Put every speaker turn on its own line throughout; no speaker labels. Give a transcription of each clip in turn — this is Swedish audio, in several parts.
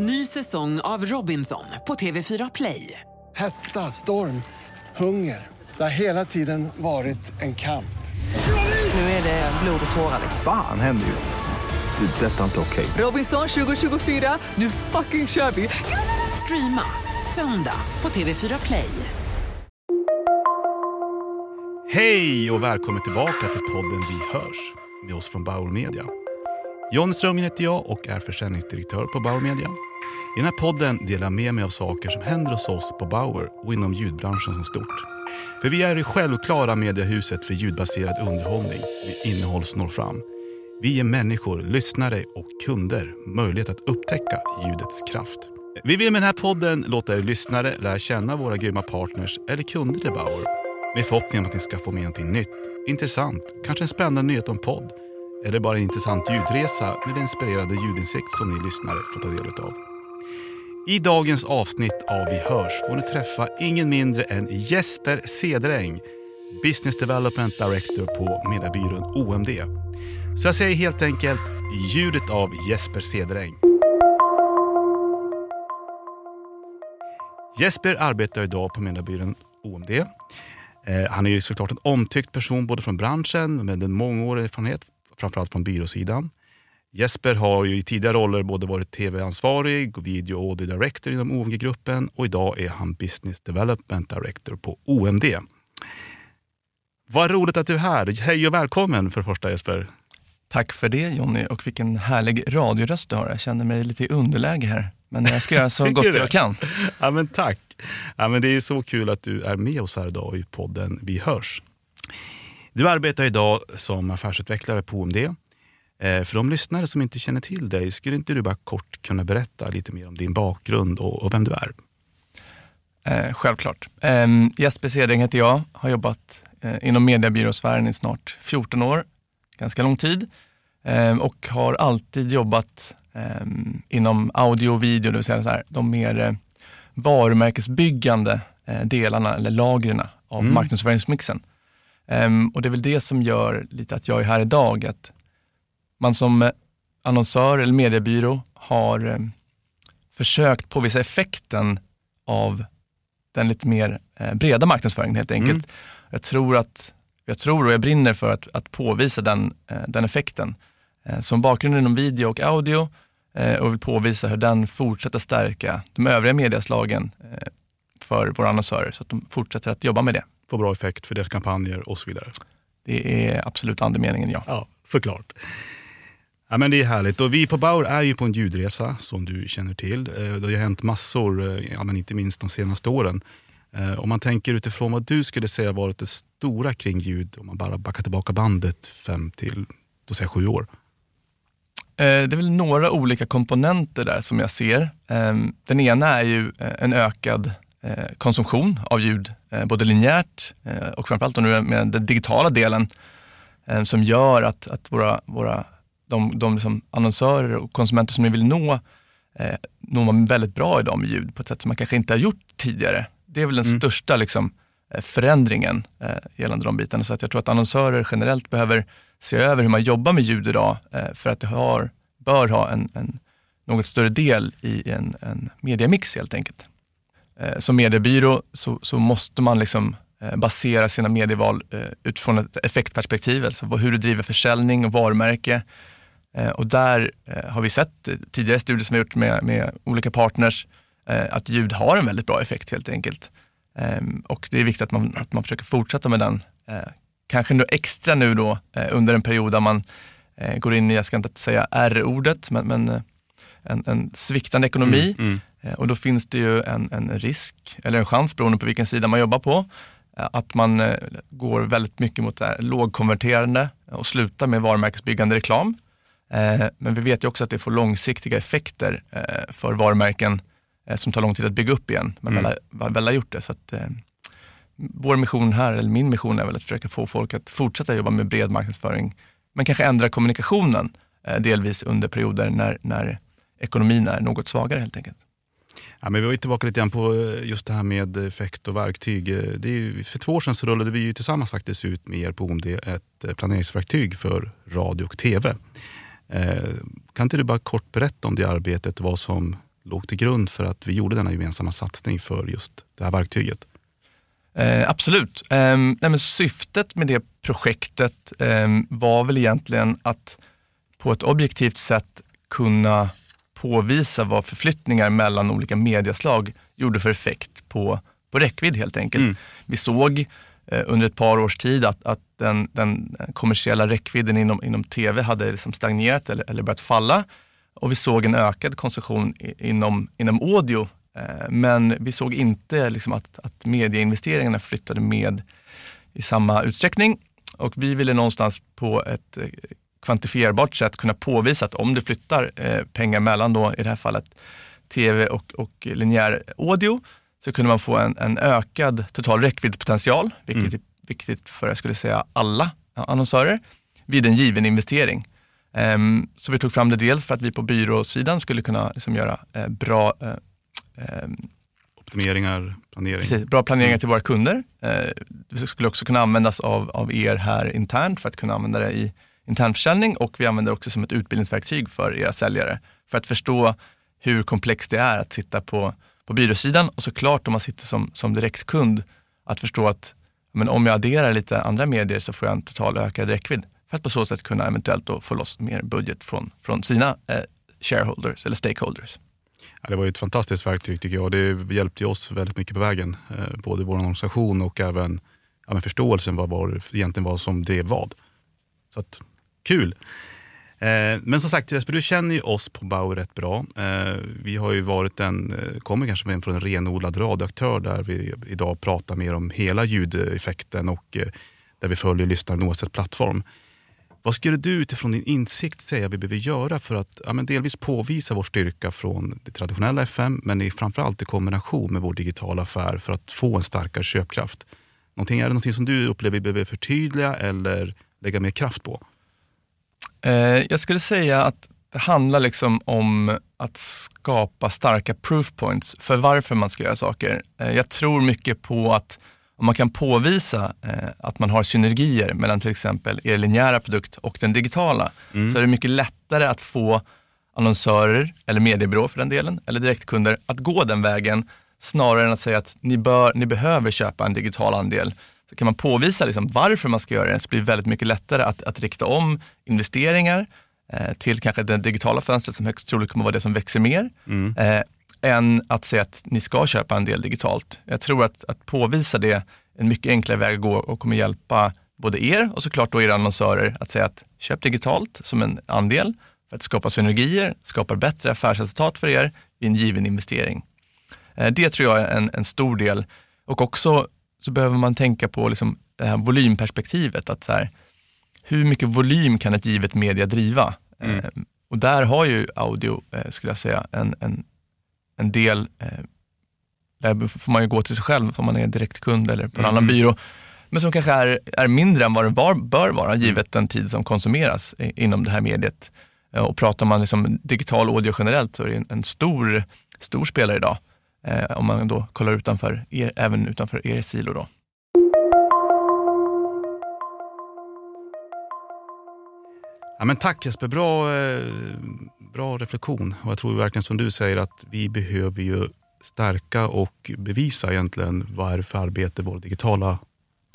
Ny säsong av Robinson på TV4 Play.
Hetta, storm, hunger. Det har hela tiden varit en kamp.
Nu är det blod och tårar.
Fan händer just nu. Det. är Detta är inte okej.
Robinson 2024, nu fucking kör vi! Streama söndag på TV4 Play.
Hej och välkommen tillbaka till podden Vi hörs med oss från Bauer Media. John Strömgren heter jag och är försäljningsdirektör på Bauer Media. I den här podden delar jag med mig av saker som händer hos oss på Bauer och inom ljudbranschen som stort. För vi är det självklara mediehuset för ljudbaserad underhållning med innehåll som når fram. Vi ger människor, lyssnare och kunder möjlighet att upptäcka ljudets kraft. Vi vill med den här podden låta er lyssnare lära känna våra grymma partners eller kunder till Bauer med förhoppning om att ni ska få med någonting nytt, intressant, kanske en spännande nyhet om podd eller bara en intressant ljudresa med den inspirerande ljudinsikt som ni lyssnare får ta del av. I dagens avsnitt av Vi hörs får ni träffa ingen mindre än Jesper Cederäng, Business Development Director på mediebyrån OMD. Så jag säger helt enkelt ljudet av Jesper Cederäng. Jesper arbetar idag på mediebyrån OMD. Eh, han är ju såklart en omtyckt person både från branschen med en mångårig erfarenhet, framförallt från byråsidan. Jesper har ju i tidigare roller både varit tv-ansvarig video och audio director inom OMG-gruppen och idag är han business development director på OMD. Vad roligt att du är här. Hej och välkommen för första Jesper.
Tack för det Jonny och vilken härlig radioröst du har. Jag känner mig lite i underläge här. Men jag ska göra så gott
det?
jag kan.
Ja, men tack. Ja, men det är så kul att du är med oss här idag i podden Vi hörs. Du arbetar idag som affärsutvecklare på OMD. Eh, För de lyssnare som inte känner till dig, skulle inte du bara kort kunna berätta lite mer om din bakgrund och, och vem du är?
Eh, självklart. Eh, Jesper Ceding heter jag, har jobbat eh, inom mediebyråsfären i snart 14 år, ganska lång tid. Eh, och har alltid jobbat eh, inom audio och video, det vill säga så här, de mer eh, varumärkesbyggande eh, delarna eller lagren av
Mm.
marknadsföringsmixen. Ehm, och det är väl det som gör lite att jag är här idag, att man som eh, annonsör eller mediebyrå har eh, försökt påvisa effekten av den lite mer eh, breda marknadsföringen helt enkelt. Jag tror att jag tror och jag brinner för att, att påvisa den, den effekten. Som bakgrund inom video och audio och vill påvisa hur den fortsätter stärka de övriga medieslagen för våra annonsörer så att de fortsätter att jobba med det.
Få bra effekt för deras kampanjer och så vidare.
Det är absolut andemeningen, ja.
Ja, såklart. Ja, men det är härligt. Och vi på Bauer är ju på en ljudresa som du känner till. Eh, det har ju hänt massor, eh, ja, men inte minst de senaste åren. Eh, om man tänker utifrån vad du skulle säga varit det stora kring ljud, om man bara backar tillbaka bandet fem till då säger sju år.
Det är väl några olika komponenter där som jag ser. Den ena är ju en ökad konsumtion av ljud, både linjärt och framförallt nu med den digitala delen som gör att, att våra, våra, de, de liksom annonsörer och konsumenter som vi vill nå eh, når man väldigt bra idag med ljud på ett sätt som man kanske inte har gjort tidigare. Det är väl den
Mm.
största liksom, eh, förändringen eh, gällande de bitarna. Så att jag tror att annonsörer generellt behöver se över hur man jobbar med ljud idag eh, för att det har, bör ha en, en något större del i en, en mediamix helt enkelt. Eh, som mediebyrå så, så måste man liksom eh, basera sina medieval eh, utifrån ett effektperspektiv, alltså hur du driver försäljning och varumärke. Eh, och där eh, har vi sett tidigare studier som vi gjort med, med olika partners eh, att ljud har en väldigt bra effekt helt enkelt. Ehm, och det är viktigt att man, att man försöker fortsätta med den. Kanske nu extra nu då under en period där man går in i, jag ska inte säga R-ordet, men, men en, en sviktande ekonomi.
Mm.
Eh, Och då finns det ju en, en risk, eller en chans beroende på vilken sida man jobbar på, att man går väldigt mycket mot det här lågkonverterande och slutar med varumärkesbyggande reklam. Eh, Men vi vet ju också att det får långsiktiga effekter eh, för varumärken eh, som tar lång tid att bygga upp igen, men
Mm.
väl, väl har gjort det. Så att, vår mission här, eller min mission är väl att försöka få folk att fortsätta jobba med bred marknadsföring, men kanske ändra kommunikationen delvis under perioder när, när ekonomin är något svagare helt enkelt.
Ja, men vi var ju tillbaka lite grann på just det här med effekt och verktyg. Det ju, för två år sedan så rullade vi ju tillsammans faktiskt ut med er på OMD ett planeringsverktyg för radio och tv. Eh, kan inte du bara kort berätta om det arbetet vad som låg till grund för att vi gjorde denna gemensamma satsning för just det här verktyget?
Eh, absolut. Eh, nej, syftet med det projektet eh, var väl egentligen att på ett objektivt sätt kunna påvisa vad förflyttningar mellan olika medieslag gjorde för effekt på, på räckvidd helt enkelt.
Mm.
Vi såg Eh, under ett par års tid att, att den, den kommersiella räckvidden inom, inom tv hade liksom stagnerat eller, eller börjat falla. Och vi såg en ökad konsumtion inom, inom audio. Eh, men vi såg inte liksom att, att medieinvesteringarna flyttade med i samma utsträckning. Och vi ville någonstans på ett eh, kvantifierbart sätt kunna påvisa att om det flyttar pengar mellan då, i det här fallet tv och, och linjär audio, så kunde man få en, en ökad total räckviddspotential, vilket är viktigt för, jag skulle säga, alla annonsörer, vid en given investering. Ehm, så vi tog fram det dels för att vi på byråsidan skulle kunna liksom göra eh, bra eh, ehm,
Optimeringar, planering?
Precis, bra planeringar till våra kunder. Eh, det skulle också kunna användas av, av er här internt för att kunna använda det i internförsäljning och vi använder det också som ett utbildningsverktyg för era säljare för att förstå hur komplext det är att sitta på, på byråsidan och såklart om man sitter som, som direktkund att förstå att men om jag adderar lite andra medier så får jag en total ökad räckvidd för att på så sätt kunna eventuellt då få loss mer budget från, från sina eh, shareholders eller stakeholders.
Ja, det var ju ett fantastiskt verktyg tycker jag. Det hjälpte oss väldigt mycket på vägen. Eh, både vår organisation och även ja, förståelsen vad var, egentligen vad som drev vad. Så att, kul! Eh, men som sagt Jesper, du känner ju oss på Bauer rätt bra. Eh, vi har ju varit en, eh, kommer kanske från en renodlad radioaktör där vi idag pratar mer om hela ljudeffekten och där vi följer lyssnaren oavsett plattform. Vad skulle du utifrån din insikt säga vi behöver göra för att ja, men delvis påvisa vår styrka från det traditionella FM men framförallt i kombination med vår digitala affär för att få en starkare köpkraft? Någonting, är det någonting som du upplever vi behöver förtydliga eller lägga mer kraft på?
Eh, jag skulle säga att det handlar liksom om att skapa starka proof points för varför man ska göra saker. Eh, jag tror mycket på att om man kan påvisa eh, att man har synergier mellan till exempel er linjära produkt och den digitala,
Mm.
så är det mycket lättare att få annonsörer, eller mediebyrå för den delen, eller direktkunder att gå den vägen snarare än att säga att ni, bör, ni behöver köpa en digital andel. Så kan man påvisa liksom varför man ska göra det så blir det väldigt mycket lättare att, att rikta om investeringar eh, till kanske det digitala fönstret som högst troligt kommer vara det som växer mer,
Mm.
eh, än att säga att ni ska köpa en del digitalt. Jag tror att, att påvisa det är en mycket enklare väg att gå och kommer hjälpa både er och såklart då era annonsörer att säga att köp digitalt som en andel för att skapa synergier, skapa bättre affärsresultat för er i en given investering. Eh, Det tror jag är en, en stor del och också så behöver man tänka på liksom det här volymperspektivet. Att så här, hur mycket volym kan ett givet media driva?
Mm.
Eh, och där har ju audio, eh, skulle jag säga, en, en, en del, eh, där får man ju gå till sig själv om man är direktkund eller på en
Mm.
annan byrå, men som kanske är, är mindre än vad den var, bör vara givet den tid som konsumeras i, inom det här mediet. Eh, och pratar man liksom digital audio generellt så är det en, en stor, stor spelare idag. Eh, om man då kollar utanför er, även utanför er silo. Då.
Ja, men tack Jesper, bra, eh, bra reflektion. Och jag tror verkligen som du säger att vi behöver ju stärka och bevisa egentligen varför är för arbete våra digitala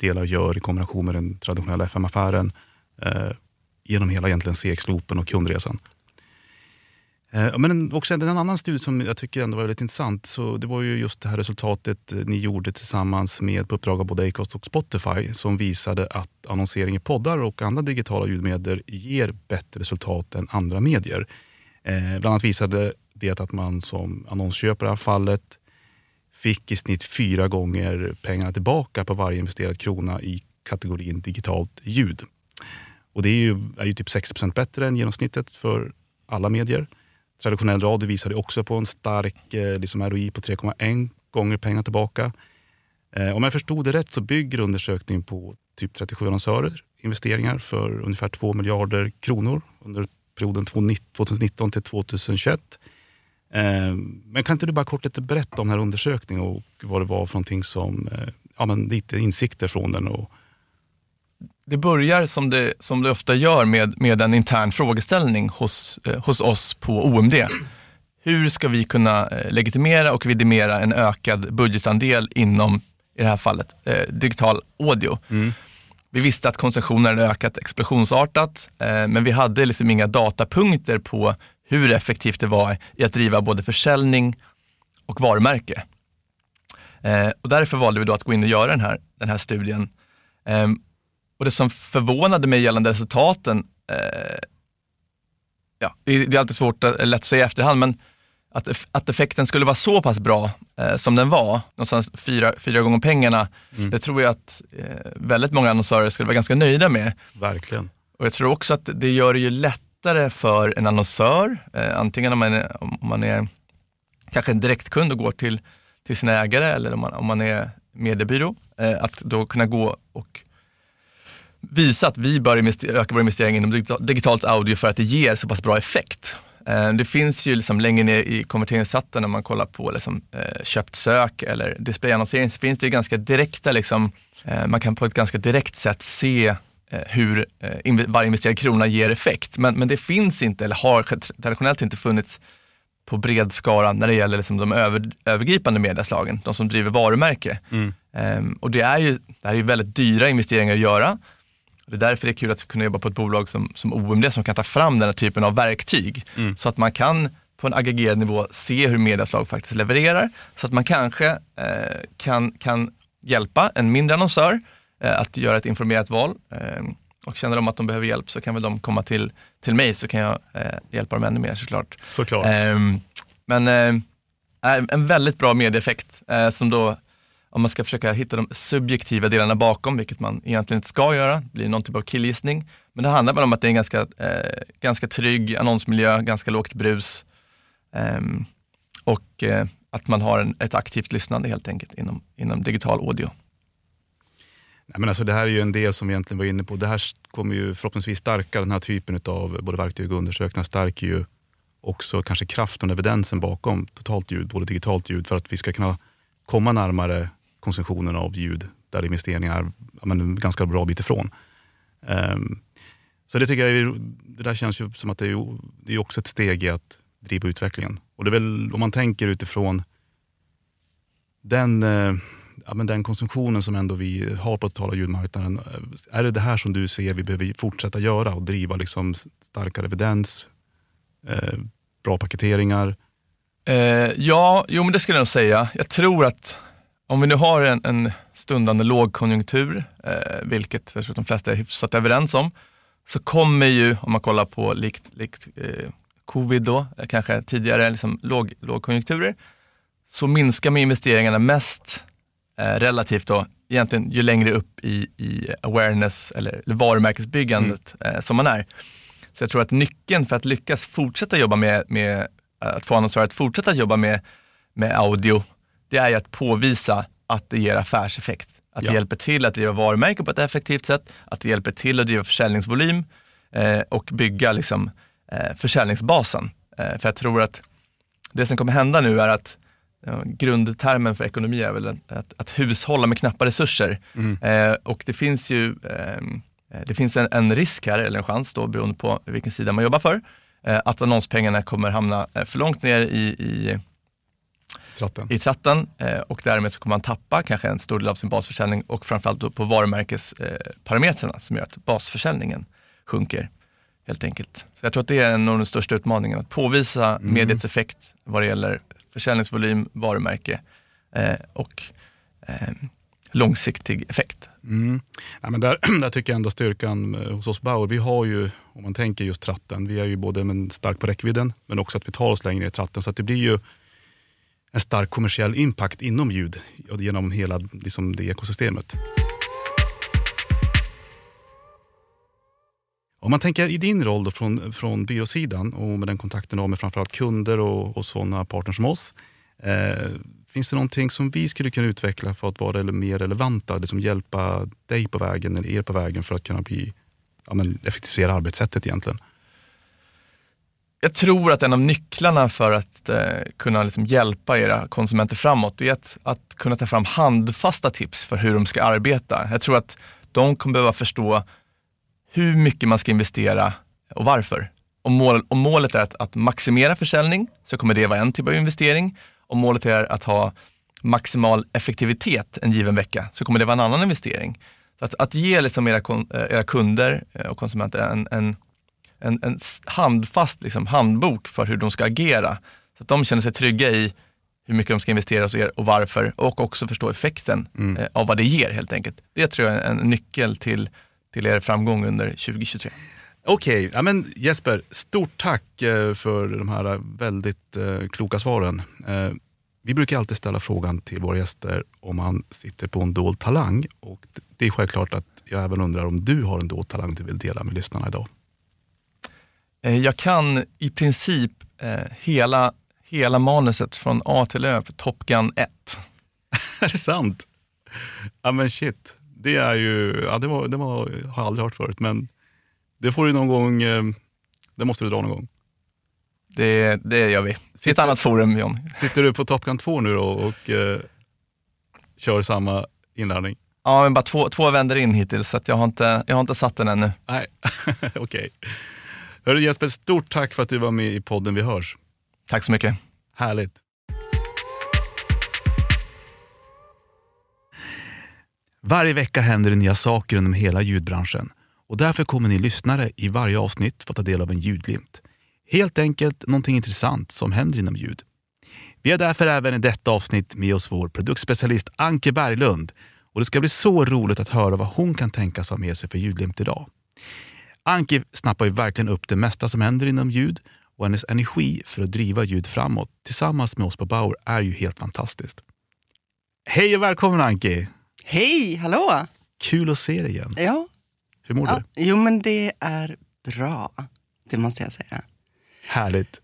delar gör i kombination med den traditionella FM-affären eh, genom hela egentligen CX-loopen och kundresan. Eh, men också en, annan studie som jag tycker ändå var väldigt intressant. Så det var ju just det här resultatet eh, ni gjorde tillsammans med på uppdrag av både Acast och Spotify som visade att annonsering i poddar och andra digitala ljudmedier ger bättre resultat än andra medier. Eh, bland annat visade det att man som annonsköpare i det här fallet fick i snitt fyra gånger pengarna tillbaka på varje investerad krona i kategorin digitalt ljud. Och det är ju, är ju typ 60 bättre än genomsnittet för alla medier. Traditionell radio visade också på en stark eh, liksom ROI på 3,1 gånger pengar tillbaka. Eh, om jag förstod det rätt så bygger undersökningen på typ 37 annonsörer investeringar för ungefär 2 miljarder kronor under perioden 2019 till 2021. Eh, men kan inte du bara kort lite berätta om den här undersökningen och vad det var för någonting som, eh, ja men lite insikter från den och
det börjar som det, som det ofta gör med, med en intern frågeställning hos, eh, hos oss på OMD. hur ska vi kunna eh, legitimera och vidimera en ökad budgetandel inom, i det här fallet, eh, digital audio. Vi visste att konsumtionen hade ökat explosionsartat, men vi hade liksom inga datapunkter på hur effektivt det var i att driva både försäljning och varumärke. Och därför valde vi då att gå in och göra den här, den här studien. Eh, och det som förvånade mig gällande resultaten, eh, ja, det, är- det är alltid svårt, att, lätt att säga i efterhand, men att, att effekten skulle vara så pass bra eh, som den var, någonstans fyra, fyra gånger pengarna, det tror jag att eh, väldigt många annonsörer skulle vara ganska nöjda med.
Verkligen.
Och jag tror också att det gör det ju lättare för en annonsör, eh, antingen om man är, om man är kanske en direktkund och går till, till sina ägare eller om man, om man är mediebyrå, eh, att då kunna gå och visa att vi bör öka vår investering inom digita- digitalt audio för att det ger så pass bra effekt. Eh, Det finns ju liksom längre ner i konverteringschatten när man kollar på liksom, eh, köpt sök eller displayannonsering så finns det ju ganska direkta, liksom, eh, man kan på ett ganska direkt sätt se hur varje investerad krona ger effekt. Men, men det finns inte, eller har traditionellt inte funnits på bred skara när det gäller liksom de över, övergripande medieslagen, de som driver varumärke. Ehm, och det är ju det är ju väldigt dyra investeringar att göra. Det är därför det är kul att kunna jobba på ett bolag som, som OMD som kan ta fram den här typen av verktyg. Så att man kan på en aggregerad nivå se hur medieslag faktiskt levererar. Så att man kanske eh, kan, kan hjälpa en mindre annonsör eh, att göra ett informerat val. Eh, och känner de att de behöver hjälp så kan väl de komma till, till mig så kan jag eh, hjälpa dem ännu mer såklart.
Såklart.
Ehm, men eh, en väldigt bra medieeffekt eh, som då, om man ska försöka hitta de subjektiva delarna bakom, vilket man egentligen inte ska göra, blir någon typ av killgissning. Men det handlar väl om att det är en ganska, eh, ganska trygg annonsmiljö, ganska lågt brus eh, och eh, att man har en, ett aktivt lyssnande helt enkelt inom, inom digital audio.
Nej, men alltså det här är ju en del som vi egentligen var inne på. Det här kommer ju förhoppningsvis stärka den här typen av både verktyg och undersökningar. Stärker ju också kanske kraften och evidensen bakom totalt ljud, både digitalt ljud, för att vi ska kunna komma närmare konsumtionen av ljud där investeringar är ja, men, en ganska bra bit ifrån. Ehm, så det tycker jag, är, det där känns ju som att det är, det är också ett steg i att driva utvecklingen. Och det är väl, om man tänker utifrån den, eh, ja, men den konsumtionen som ändå vi har på totala ljudmarknaden. Eh, är det det här som du ser vi behöver fortsätta göra och driva liksom starkare evidens, eh, bra paketeringar?
Eh, ja, jo men det skulle jag nog säga. Jag tror att om vi nu har en, en stundande lågkonjunktur, eh, vilket jag tror de flesta är hyfsat överens om, så kommer ju, om man kollar på likt, likt eh, covid då, eh, kanske tidigare liksom låg, lågkonjunkturer, så minskar med investeringarna mest eh, relativt då, egentligen ju längre upp i, i awareness eller, eller varumärkesbyggandet eh, som man är. Så jag tror att nyckeln för att lyckas fortsätta jobba med, med att få annonsörer att fortsätta jobba med, med audio, det är ju att påvisa att det ger affärseffekt. Att
Ja.
det hjälper till att driva varumärken på ett effektivt sätt, att det hjälper till att driva försäljningsvolym eh, och bygga liksom, eh, försäljningsbasen. Eh, för jag tror att det som kommer hända nu är att grundtermen för ekonomi är väl att, att, hushålla med knappa resurser. Eh, och det finns ju ehm, eh, det finns en, en risk här, eller en chans då, beroende på vilken sida man jobbar för, eh, att annonspengarna kommer hamna eh, för långt ner i, i,
Tratten.
i tratten eh, och därmed så kommer man tappa kanske en stor del av sin basförsäljning och framförallt då på varumärkesparametrarna som gör att basförsäljningen sjunker helt enkelt. Så jag tror att det är nog den största utmaningen, att påvisa mediets effekt vad det gäller försäljningsvolym, varumärke eh, och eh, långsiktig effekt.
Mm. Ja, men där, där tycker jag ändå styrkan eh, hos oss Bauer, vi har ju, om man tänker just tratten, vi är ju både men stark på räckvidden men också att vi tar oss längre i tratten. Så att det blir ju en stark kommersiell impact inom ljud och genom hela liksom, det ekosystemet. Om man tänker i din roll då från, från byråsidan och med den kontakten du har med framförallt kunder och, och sådana partners som oss. Eh, finns det någonting som vi skulle kunna utveckla för att vara mer relevanta? Liksom hjälpa dig på vägen eller er på vägen för att kunna bli, ja, men effektivisera arbetssättet egentligen?
Jag tror att en av nycklarna för att eh, kunna liksom hjälpa era konsumenter framåt är att, att kunna ta fram handfasta tips för hur de ska arbeta. Jag tror att de kommer behöva förstå hur mycket man ska investera och varför. om, mål, om målet är att, att maximera försäljning så kommer det vara en typ av investering. Om målet är att ha maximal effektivitet en given vecka så kommer det vara en annan investering. Så att, att ge liksom era, eh, era kunder och konsumenter en, en, en, en handfast liksom, handbok för hur de ska agera. Så att de känner sig trygga i hur mycket de ska investera hos er och varför och också förstå effekten mm. eh, av vad det ger helt enkelt. Det tror jag är en nyckel till, till er framgång under 2023.
Okej, ja, Jesper, stort tack eh, för de här väldigt eh, kloka svaren. Eh, vi brukar alltid ställa frågan till våra gäster om man sitter på en dold talang. Och det är självklart att jag även undrar om du har en dold talang du vill dela med lyssnarna idag?
Eh, jag kan i princip eh, hela, hela manuset från A till Ö för Top Gun 1.
är det sant? Ja men shit. Det är ju, ja, det, var, det var, har jag aldrig hört förut men det får du någon gång, eh, det måste du dra någon gång.
Det, det gör vi. Sitter, I ett annat forum John.
Sitter du på Top Gun 2 nu då och eh, kör samma inladdning?
Ja, men bara två, två vänder in hittills så jag, har inte, jag har inte satt den ännu.
Nej, okej. Okay. Hörru Jesper, stort tack för att du var med i podden Vi hörs.
Tack så mycket.
Härligt. Varje vecka händer det nya saker inom hela ljudbranschen och därför kommer ni lyssnare i varje avsnitt få ta del av en ljudglimt. Helt enkelt någonting intressant som händer inom ljud. Vi har därför även i detta avsnitt med oss vår produktspecialist Anke Berglund och det ska bli så roligt att höra vad hon kan tänkas ha med sig för ljudlimt idag. Anki snappar ju verkligen upp det mesta som händer inom ljud och hennes energi för att driva ljud framåt tillsammans med oss på Bauer är ju helt fantastiskt. Hej och välkommen Anki!
Hej, hallå!
Kul att se dig igen.
Ja.
Hur mår
ja.
du?
Jo men det är bra, det måste jag säga.
Härligt.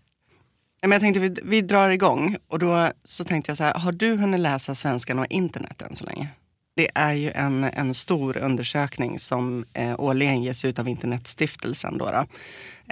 Men jag tänkte vi, vi drar igång och då så tänkte jag så här, har du hunnit läsa Svenskan och internet än så länge? Det är ju en, en stor undersökning som eh, årligen ges ut av Internetstiftelsen. Då, då.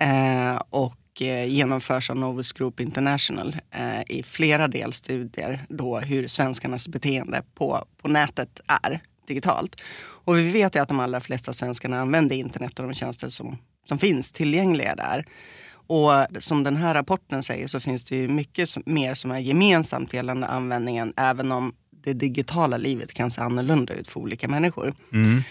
Eh, och eh, genomförs av Novus Group International eh, i flera delstudier då hur svenskarnas beteende på, på nätet är digitalt. Och vi vet ju att de allra flesta svenskarna använder internet och de tjänster som, som finns tillgängliga där. Och som den här rapporten säger så finns det ju mycket som, mer som är gemensamt gällande användningen även om det digitala livet kan se annorlunda ut för olika människor. Mm.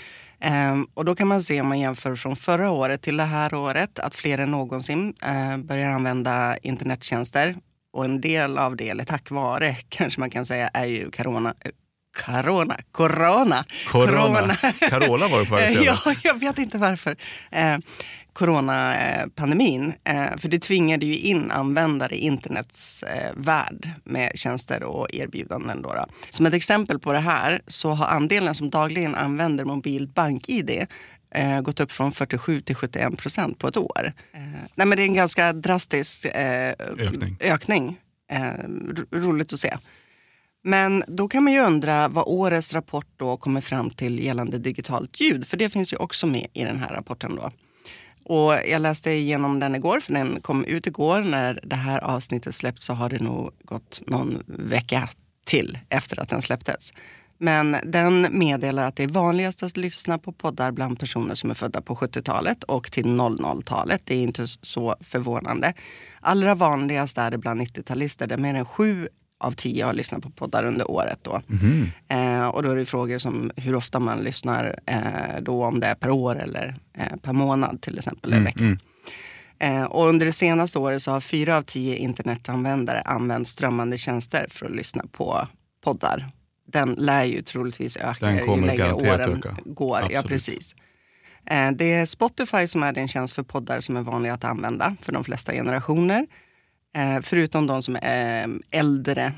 Um, och då kan man se om man jämför från förra året till det här året att fler än någonsin uh, börjar använda internettjänster. Och en del av det, eller tack vare kanske man kan säga, är ju corona, Corona. Corona.
Corona. Carola var det på väg
Ja, jag vet inte varför. Eh, coronapandemin. Eh, för det tvingade ju in användare i internets eh, värld med tjänster och erbjudanden. Då. Som ett exempel på det här så har andelen som dagligen använder mobilt bank-id eh, gått upp från 47 till 71 procent på ett år. Eh, nej, men det är en ganska drastisk eh, ökning. ökning. Eh, roligt att se. Men då kan man ju undra vad årets rapport då kommer fram till gällande digitalt ljud. För det finns ju också med i den här rapporten. då. Och jag läste igenom den igår, för den kom ut igår. När det här avsnittet släppts så har det nog gått någon vecka till efter att den släpptes. Men den meddelar att det är vanligast att lyssna på poddar bland personer som är födda på 70-talet och till 00-talet. Det är inte så förvånande. Allra vanligast är det bland 90-talister där mer än sju av tio har lyssnat på poddar under året. Då. Mm. Eh, och då är det frågor som hur ofta man lyssnar, eh, då om det är per år eller eh, per månad till exempel, eller mm, vecka. Mm. Eh, och under det senaste året så har fyra av tio internetanvändare använt strömmande tjänster för att lyssna på poddar. Den lär ju troligtvis öka ju längre åren öka. går. Absolut. Ja, precis. Eh, det är Spotify som är den tjänst för poddar som är vanlig att använda för de flesta generationer. Eh, förutom de som är eh, äldre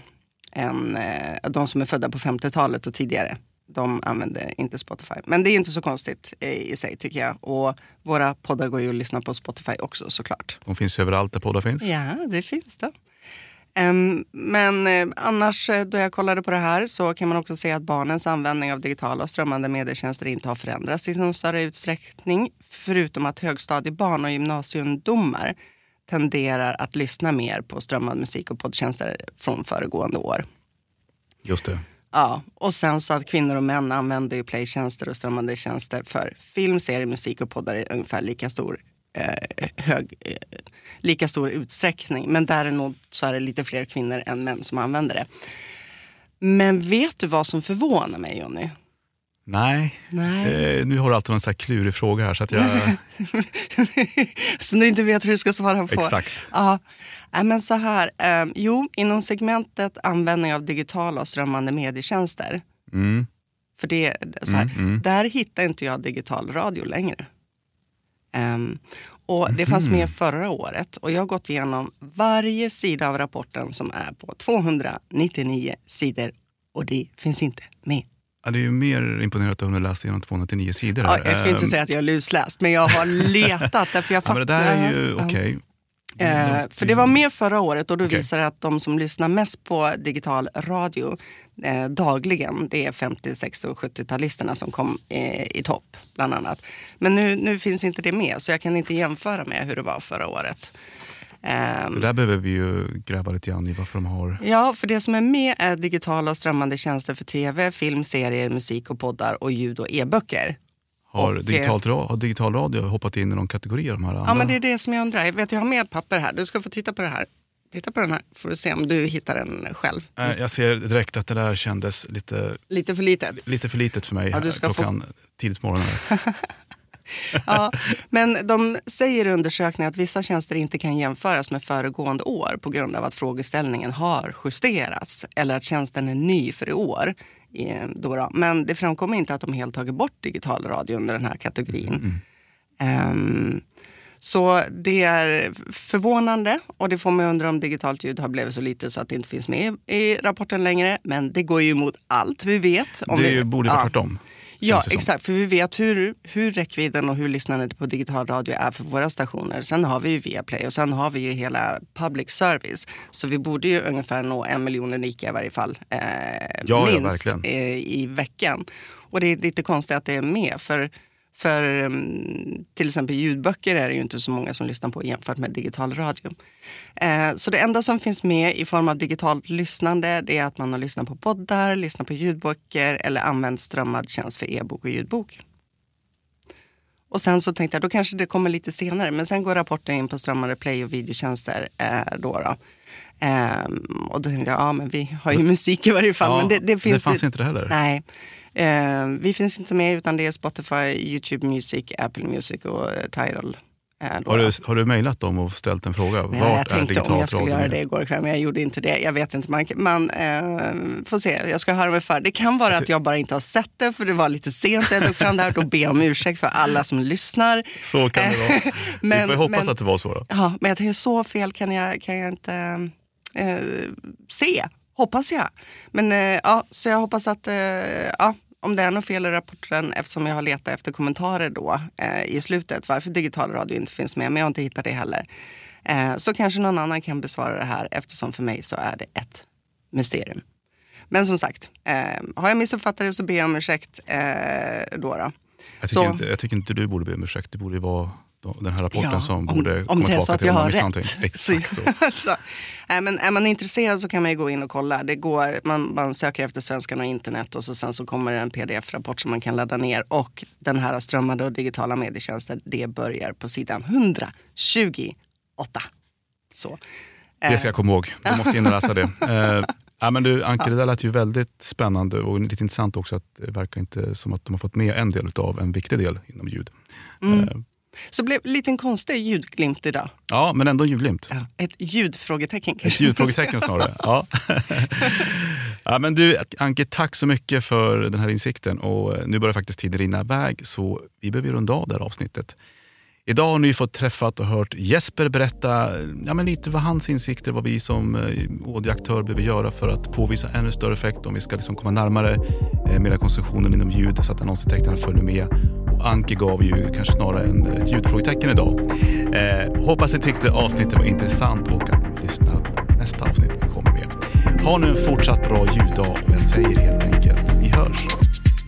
än eh, de som är födda på 50-talet och tidigare. De använder inte Spotify. Men det är inte så konstigt i sig tycker jag. Och våra poddar går ju att lyssna på Spotify också såklart.
De finns överallt där poddar finns?
Ja, det finns det. Men annars då jag kollade på det här så kan man också se att barnens användning av digitala och strömmande medietjänster inte har förändrats i någon större utsträckning. Förutom att högstadiebarn och gymnasieungdomar tenderar att lyssna mer på strömmad musik och poddtjänster från föregående år.
Just det.
Ja, och sen så att kvinnor och män använder ju playtjänster och strömmande tjänster för film, serie, musik och poddar i ungefär lika stor eh, hög, eh, lika stor utsträckning. Men däremot så är det lite fler kvinnor än män som använder det. Men vet du vad som förvånar mig Jonny?
Nej,
Nej.
Eh, nu har du alltid någon så här klurig fråga här. Så att jag,
Som du inte vet hur du ska svara på.
exakt.
Ja, Nej, men så här. Eh, jo, inom segmentet användning av digitala och strömmande medietjänster.
Mm.
För det, så här,
Mm, mm.
Där hittar inte jag digital radio längre. Ehm, och Det fanns
Mhm.
med förra året och jag har gått igenom varje sida av rapporten som är på 299 sidor och det finns inte med.
Ja, det är ju mer imponerande att du har läst igenom 299 sidor.
Ja, jag skulle inte
Ehm,
säga att jag har lusläst, men jag har letat. Därför jag
Ja, men det där är ju
Ja.
okej.
Eh, för det var med förra året och då
Okej.
visar det att de som lyssnar mest på digital radio eh, dagligen, det är 50, 60 och 70-talisterna som kom eh, i topp bland annat. Men nu, nu finns inte det med så jag kan inte jämföra med hur det var förra året. Ehm,
Det där behöver vi ju gräva lite grann i varför de har...
Ja, för det som är med är digitala och strömmande tjänster för tv, film, serier, musik och poddar och ljud och e-böcker.
Har,
Och,
digitalt, ra- har digital radio hoppat in i någon kategori av de här andra?
Ja, men det är det som jag undrar. Jag, vet, jag har med papper här. Du ska få titta på det här. Titta på den här får du se om du hittar den själv.
Eh, Jag ser direkt att det där kändes lite,
Lite för litet.
lite för litet för mig
Ja, du ska få-
klockan tidigt på morgonen.
Ja, men de säger i undersökningen att vissa tjänster inte kan jämföras med föregående år på grund av att frågeställningen har justerats eller att tjänsten är ny för i år. Då då. Men det framkommer inte att de helt tagit bort digital radio under den här kategorin. Ehm, så det är förvånande och det får mig undra om digitalt ljud har blivit så lite så att det inte finns med i rapporten längre. Men det går ju emot allt vi vet. Om
det
vi,
borde vara
ja.
tvärtom.
Ja, exakt. För vi vet hur, hur räckvidden och hur lyssnandet på digital radio är för våra stationer. Sen har vi ju Viaplay och sen har vi ju hela public service. Så vi borde ju ungefär nå en miljon unika i varje fall. Eh,
ja,
minst
verkligen.
eh, i veckan. Och det är lite konstigt att det är med. För, för mm, till exempel ljudböcker är det ju inte så många som lyssnar på jämfört med digital radio. Eh, så det enda som finns med i form av digitalt lyssnande det är att man har lyssnat på poddar, lyssnat på ljudböcker eller använt strömmad tjänst för e-bok och ljudbok. Och sen så tänkte jag, då kanske det kommer lite senare. Men sen går rapporten in på strömmade play och videotjänster. Eh, då då. Ehm, och då tänkte jag, ja men vi har ju musik i varje fall.
Ja,
men det, det, finns
fanns inte det heller.
Nej. Ehm, vi finns inte med utan det är Spotify, YouTube Music, Apple Music och eh, Tidal. Eh,
Har du, har du mejlat dem och ställt en fråga?
Nej, jag
Vart är
tänkte om jag skulle göra det igår kväll, men jag gjorde inte det. Jag vet inte, man, man eh, får se. Jag ska höra mig för. Det kan vara att jag bara inte har sett det, för det var lite sent så jag tog fram det här. Ber jag om ursäkt för alla som lyssnar.
Så kan det vara.
Men-
vi får hoppas
men-
att det var så. Då.
Ja, men jag tänker så fel kan jag, kan jag inte eh, se, hoppas jag. Men eh, ja, så jag hoppas att, eh, ja, om det är något fel i rapporten eftersom jag har letat efter kommentarer då eh, i slutet varför digital radio inte finns med, men jag har inte hittat det heller. Eh, så kanske någon annan kan besvara det här eftersom för mig så är det ett mysterium. Men som sagt, eh, har jag missuppfattat det så ber jag om ursäkt eh, då. då.
Jag,
Så-
tycker inte, jag tycker inte du borde be om ursäkt. Det borde vara den här rapporten
Ja,
som
om-
borde
om
komma tillbaka
så att
till
jag
om man
har
missar
rätt.
någonting. Exakt så.
så. Nej, men är man intresserad så kan man ju gå in och kolla. Det går, man, man söker efter svenskan och internet och så sen så kommer det en pdf-rapport som man kan ladda ner. Och den här strömmade och digitala medietjänster, det börjar på sidan 128. Så.
Det ska jag komma ihåg. Jag måste in och läsa det. Eh, ja, men du, Anke, det där lät ju väldigt spännande och lite intressant också att det verkar inte som att de har fått med en del av en viktig del inom ljud.
Mm.
Eh,
Så blev en liten konstig ljudglimt idag.
ja, men ändå ljudglimt.
Ja, ett ljudfrågetecken
Ett ljudfrågetecken snarare. Ja. ja, men du, Anke, tack så mycket för den här insikten. Och eh, nu börjar faktiskt tiden rinna iväg, så vi behöver runda av det här avsnittet. Idag har ni fått träffat och hört Jesper berätta ja, men lite vad hans insikter, vad vi som eh, audioaktör behöver göra för att påvisa ännu större effekt om vi ska liksom komma närmare eh, mera konsumtionen inom ljud så att annonsintäkterna följer med. Och Anke gav ju kanske snarare en, ett ljudfrågetecken idag. Eh, hoppas ni tyckte avsnittet var intressant och att ni lyssnar på nästa avsnitt vi kommer med. Ha nu en fortsatt bra ljuddag och jag säger helt enkelt, vi hörs.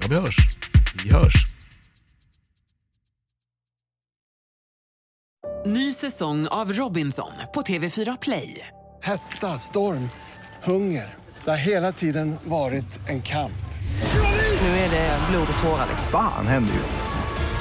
Ja, vi hörs. Vi hörs.
Ny säsong av Robinson på TV4 Play.
Hetta, storm, hunger. Det har hela tiden varit en kamp.
Nu är det blod och tårar.
Fan händer just det.